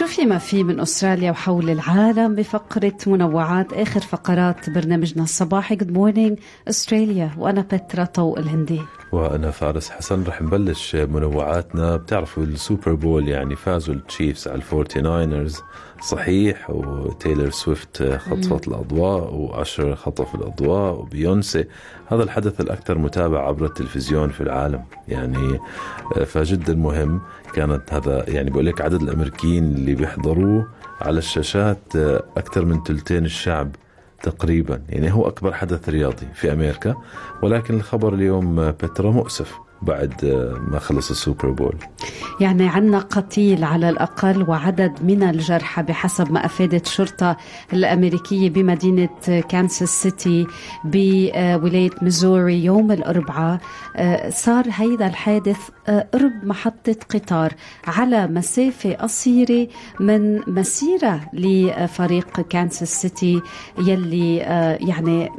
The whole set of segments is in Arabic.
شو في ما في من أستراليا وحول العالم بفقرة منوعات آخر فقرات برنامجنا الصباحي. Good Morning أستراليا وأنا بترا طوق الهندي. وأنا فارس حسن رح نبلش منوعاتنا. بتعرفوا ال Super Bowl يعني فازوا ال Chiefs على ال Forty Niners صحيح وتايلر سويفت خطفت الأضواء و Usher خطف الأضواء وبيونسي. هذا الحدث الأكثر متابع عبر التلفزيون في العالم. يعني فجدا مهم كانت هذا يعني بقول لك عدد الأمريكيين اللي بيحضروه على الشاشات أكثر من ثلثين الشعب تقريبا. يعني هو أكبر حدث رياضي في أمريكا ولكن الخبر اليوم بترا مؤسف. بعد ما خلص السوبر بول. يعني عنا قتيل على الأقل وعدد من الجرحى بحسب ما أفادت الشرطة الأمريكية بمدينة كانساس سيتي بولاية ميزوري يوم الأربعاء. صار هيدا الحادث قرب محطة قطار على مسافة قصيرة من مسيرة لفريق كانساس سيتي يلي يعني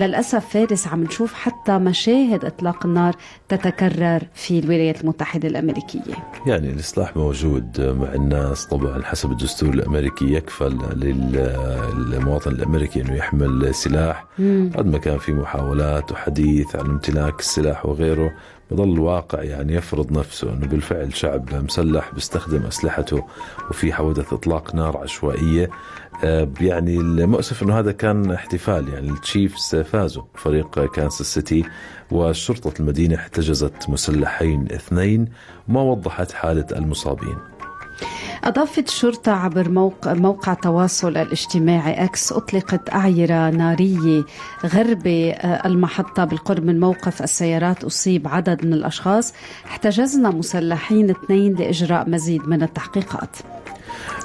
للأسف فارس عم نشوف حتى مشاهد إطلاق النار تتكرر في الولايات المتحدة الأمريكية. يعني الإصلاح موجود مع الناس طبعا حسب الدستور الأمريكي يكفل للمواطن الأمريكي أنه يحمل سلاح قد ما كان في محاولات وحديث عن امتلاك السلاح وغيره. بظل الواقع يعني يفرض نفسه إنه بالفعل شعب مسلح بيستخدم أسلحته وفي حوادث إطلاق نار عشوائية. يعني المؤسف إنه هذا كان احتفال يعني التشيفز فازوا فريق كانساس سيتي وشرطه المدينة احتجزت مسلحين اثنين وما وضحت حالة المصابين. أضافت الشرطة عبر موقع, موقع التواصل الاجتماعي أكس أطلقت أعيرة نارية غرب المحطة بالقرب من موقف السيارات أصيب عدد من الأشخاص. احتجزنا مسلحين اثنين لإجراء مزيد من التحقيقات.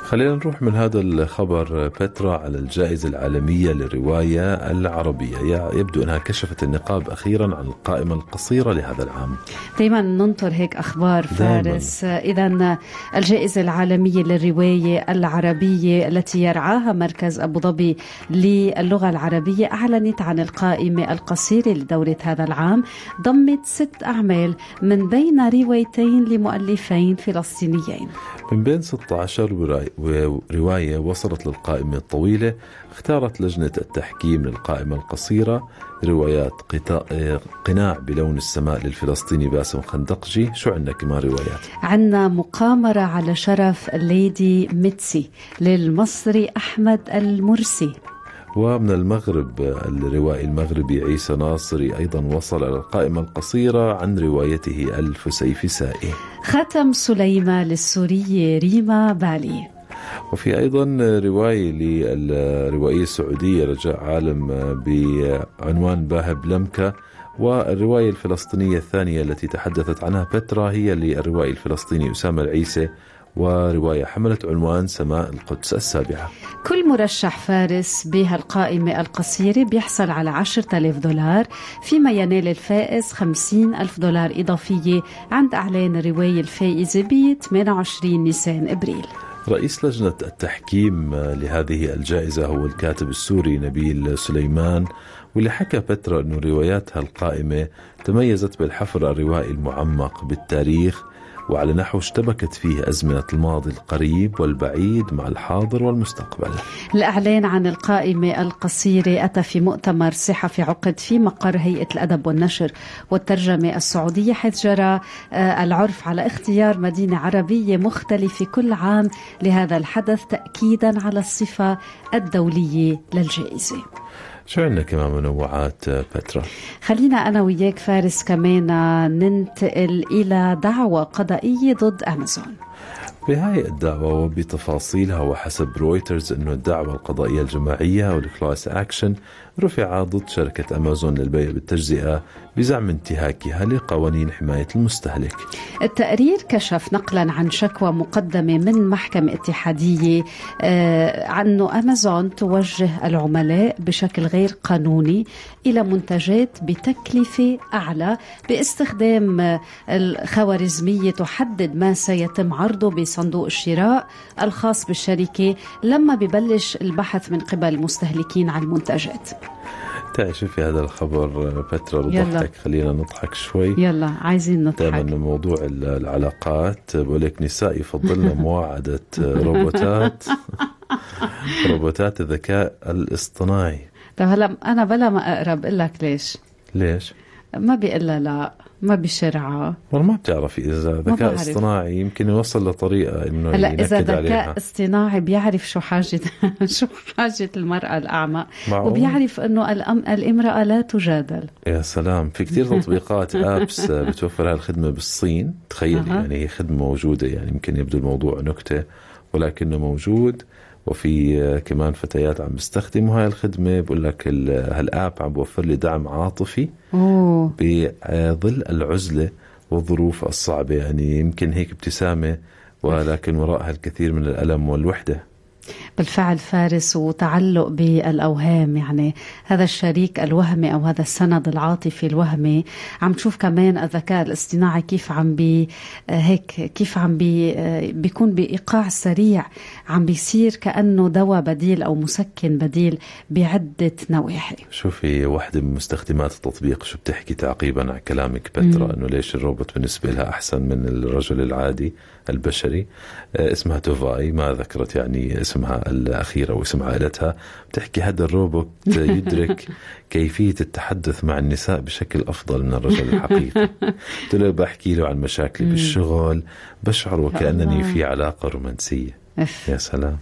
خلينا نروح من هذا الخبر بترا على الجائزة العالمية للرواية العربية. يبدو أنها كشفت النقاب أخيرا عن القائمة القصيرة لهذا العام. دائما ننطر هيك أخبار فارس. إذا الجائزة العالمية للرواية العربية التي يرعاها مركز أبو ظبي للغة العربية أعلنت عن القائمة القصيرة لدورة هذا العام. ضمت ست أعمال من بين روايتين لمؤلفين فلسطينيين. من بين 16 ورواية وصلت للقائمة الطويلة اختارت لجنة التحكيم للقائمة القصيرة روايات قناع بلون السماء للفلسطيني باسم خندقجي. شو عندنا كمان روايات؟ عندنا مقامرة على شرف الليدي ميتسي للمصري أحمد المرسي. ومن المغرب الروائي المغربي عيسى ناصري أيضا وصل إلى القائمة القصيرة عن روايته الفسيفسائي ختم سليمة للسورية ريما بالي. وفي أيضا رواية للروائية السعودية رجاء عالم بعنوان باهب لمكة والرواية الفلسطينية الثانية التي تحدثت عنها بترا هي للروائي الفلسطيني أسامة العيسى ورواية حملت عنوان سماء القدس السابعة. كل مرشح فارس بهالقائمة القصيرة بيحصل على عشرة ألاف دولار فيما ينال الفائز خمسين ألف دولار إضافية عند إعلان الرواية الفائزة ب 28 نيسان إبريل. رئيس لجنة التحكيم لهذه الجائزة هو الكاتب السوري نبيل سليمان واللي حكى بترا أنه رواياتها القائمة تميزت بالحفر الروائي المعمق بالتاريخ وعلى نحو اشتبكت فيه أزمنة الماضي القريب والبعيد مع الحاضر والمستقبل. الإعلان عن القائمة القصيرة أتى في مؤتمر صحفي عقد في مقر هيئة الأدب والنشر والترجمة السعودية حيث جرى العرف على اختيار مدينة عربية مختلفة كل عام لهذا الحدث تأكيدا على الصفة الدولية للجائزة. شو عندنا كمان منوعات بترا؟ خلينا أنا وياك فارس كمان ننتقل إلى دعوى قضائية ضد أمازون بهاي الدعوة وبتفاصيلها وحسب رويترز أنه الدعوة القضائية الجماعية أو ال class action رفع ضد شركة أمازون للبيع بالتجزئة بزعم انتهاكها لقوانين حماية المستهلك. التقرير كشف نقلا عن شكوى مقدمة من محكمة اتحادية آه، عنه أمازون توجه العملاء بشكل غير قانوني إلى منتجات بتكلفة أعلى باستخدام الخوارزمية تحدد ما سيتم عرضه بصندوق الشراء الخاص بالشركة لما ببلش البحث من قبل المستهلكين عن المنتجات. تعي شوفي هذا الخبر بترا بضحك خلينا نضحك شوي. يلا عايزين نضحك. دائما موضوع العلاقات. بقول لك نساء يفضلن مواعدة روبوتات. روبوتات الذكاء الاصطناعي. طيب هلا أنا بلا ما أقرب بقول لك ليش. ليش؟ ما بيقول لا ما بشرعة والله ما بتعرفي إذا ذكاء اصطناعي يمكن يوصل لطريقة إنه هلا إذا ذكاء اصطناعي بيعرف شو حاجة شو حاجة المرأة الأعمى معقول. وبيعرف إنه الأم... الإمرأة لا تجادل. يا سلام في كثير تطبيقات أبس بتوفر هالخدمة بالصين. تخيلي أه. يعني هي خدمة موجودة يعني يمكن يبدو الموضوع نكتة ولكنه موجود. وفي كمان فتيات عم بيستخدموا هاي الخدمة. بقول لك هالآب عم بوفر لي دعم عاطفي أوه. بظل العزلة والظروف الصعبة. يعني يمكن هيك ابتسامة ولكن وراءها الكثير من الألم والوحدة. بالفعل فارس وتعلق بالأوهام. يعني هذا الشريك الوهمي أو هذا السند العاطفي الوهمي. عم تشوف كمان الذكاء الاصطناعي كيف عم بي هيك كيف عم بي بيكون بإيقاع سريع. عم بيصير كأنه دواء بديل أو مسكن بديل بعدة نواحي. شوفي وحدة من مستخدمات التطبيق شو بتحكي تعقيبا على كلامك بترا إنه ليش الروبوت بالنسبة لها أحسن من الرجل العادي البشري. آه، اسمها توفاي ما ذكرت يعني اسمها الأخيرة واسم عائلتها بتحكي هذا الروبوت يدرك كيفية التحدث مع النساء بشكل أفضل من الرجل الحقيقي. قلت له بحكي له عن مشاكلي بالشغل بشعر وكأنني في علاقة رومانسية. يا سلام.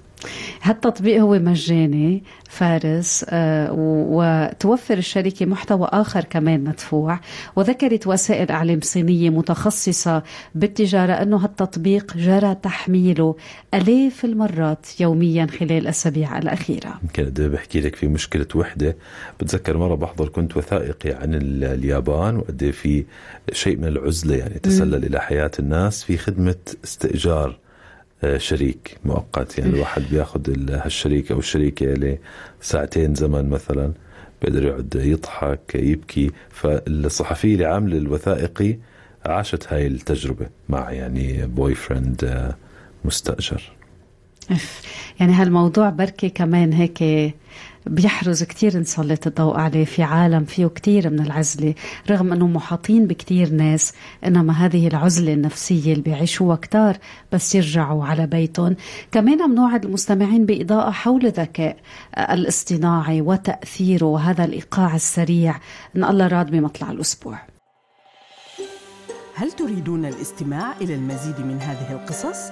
هالتطبيق هو مجاني فارس آه، وتوفر الشركة محتوى آخر كمان مدفوع. وذكرت وسائل إعلام صينية متخصصة بالتجارة أنه هالتطبيق جرى تحميله ألاف المرات يوميا خلال الأسابيع الأخيرة. يمكن بحكي لك في مشكلة وحدة. بتذكر مرة بحضر كنت وثائقي عن اليابان وقد في شيء من العزلة يعني تسلل إلى حياة الناس في خدمة استئجار شريك مؤقت يعني الواحد بياخذ هالشريك أو الشريكة لساعتين زمن مثلا بيقدر يقعد يضحك يبكي. فالصحفية اللي عاملة الوثائقي عاشت هاي التجربة مع يعني boyfriend مستأجر. يعني هالموضوع بركي كمان هيك بيحرز كتير نسلط الضوء عليه في عالم فيه كتير من العزلة رغم أنه محاطين بكتير ناس إنما هذه العزلة النفسية اللي بيعيشوها كتار بس يرجعوا على بيتهم. كمان عم نوعد المستمعين بإضاءة حول الذكاء الاصطناعي وتأثيره وهذا الإيقاع السريع. إن الله راد بمطلع الأسبوع. هل تريدون الاستماع إلى المزيد من هذه القصص؟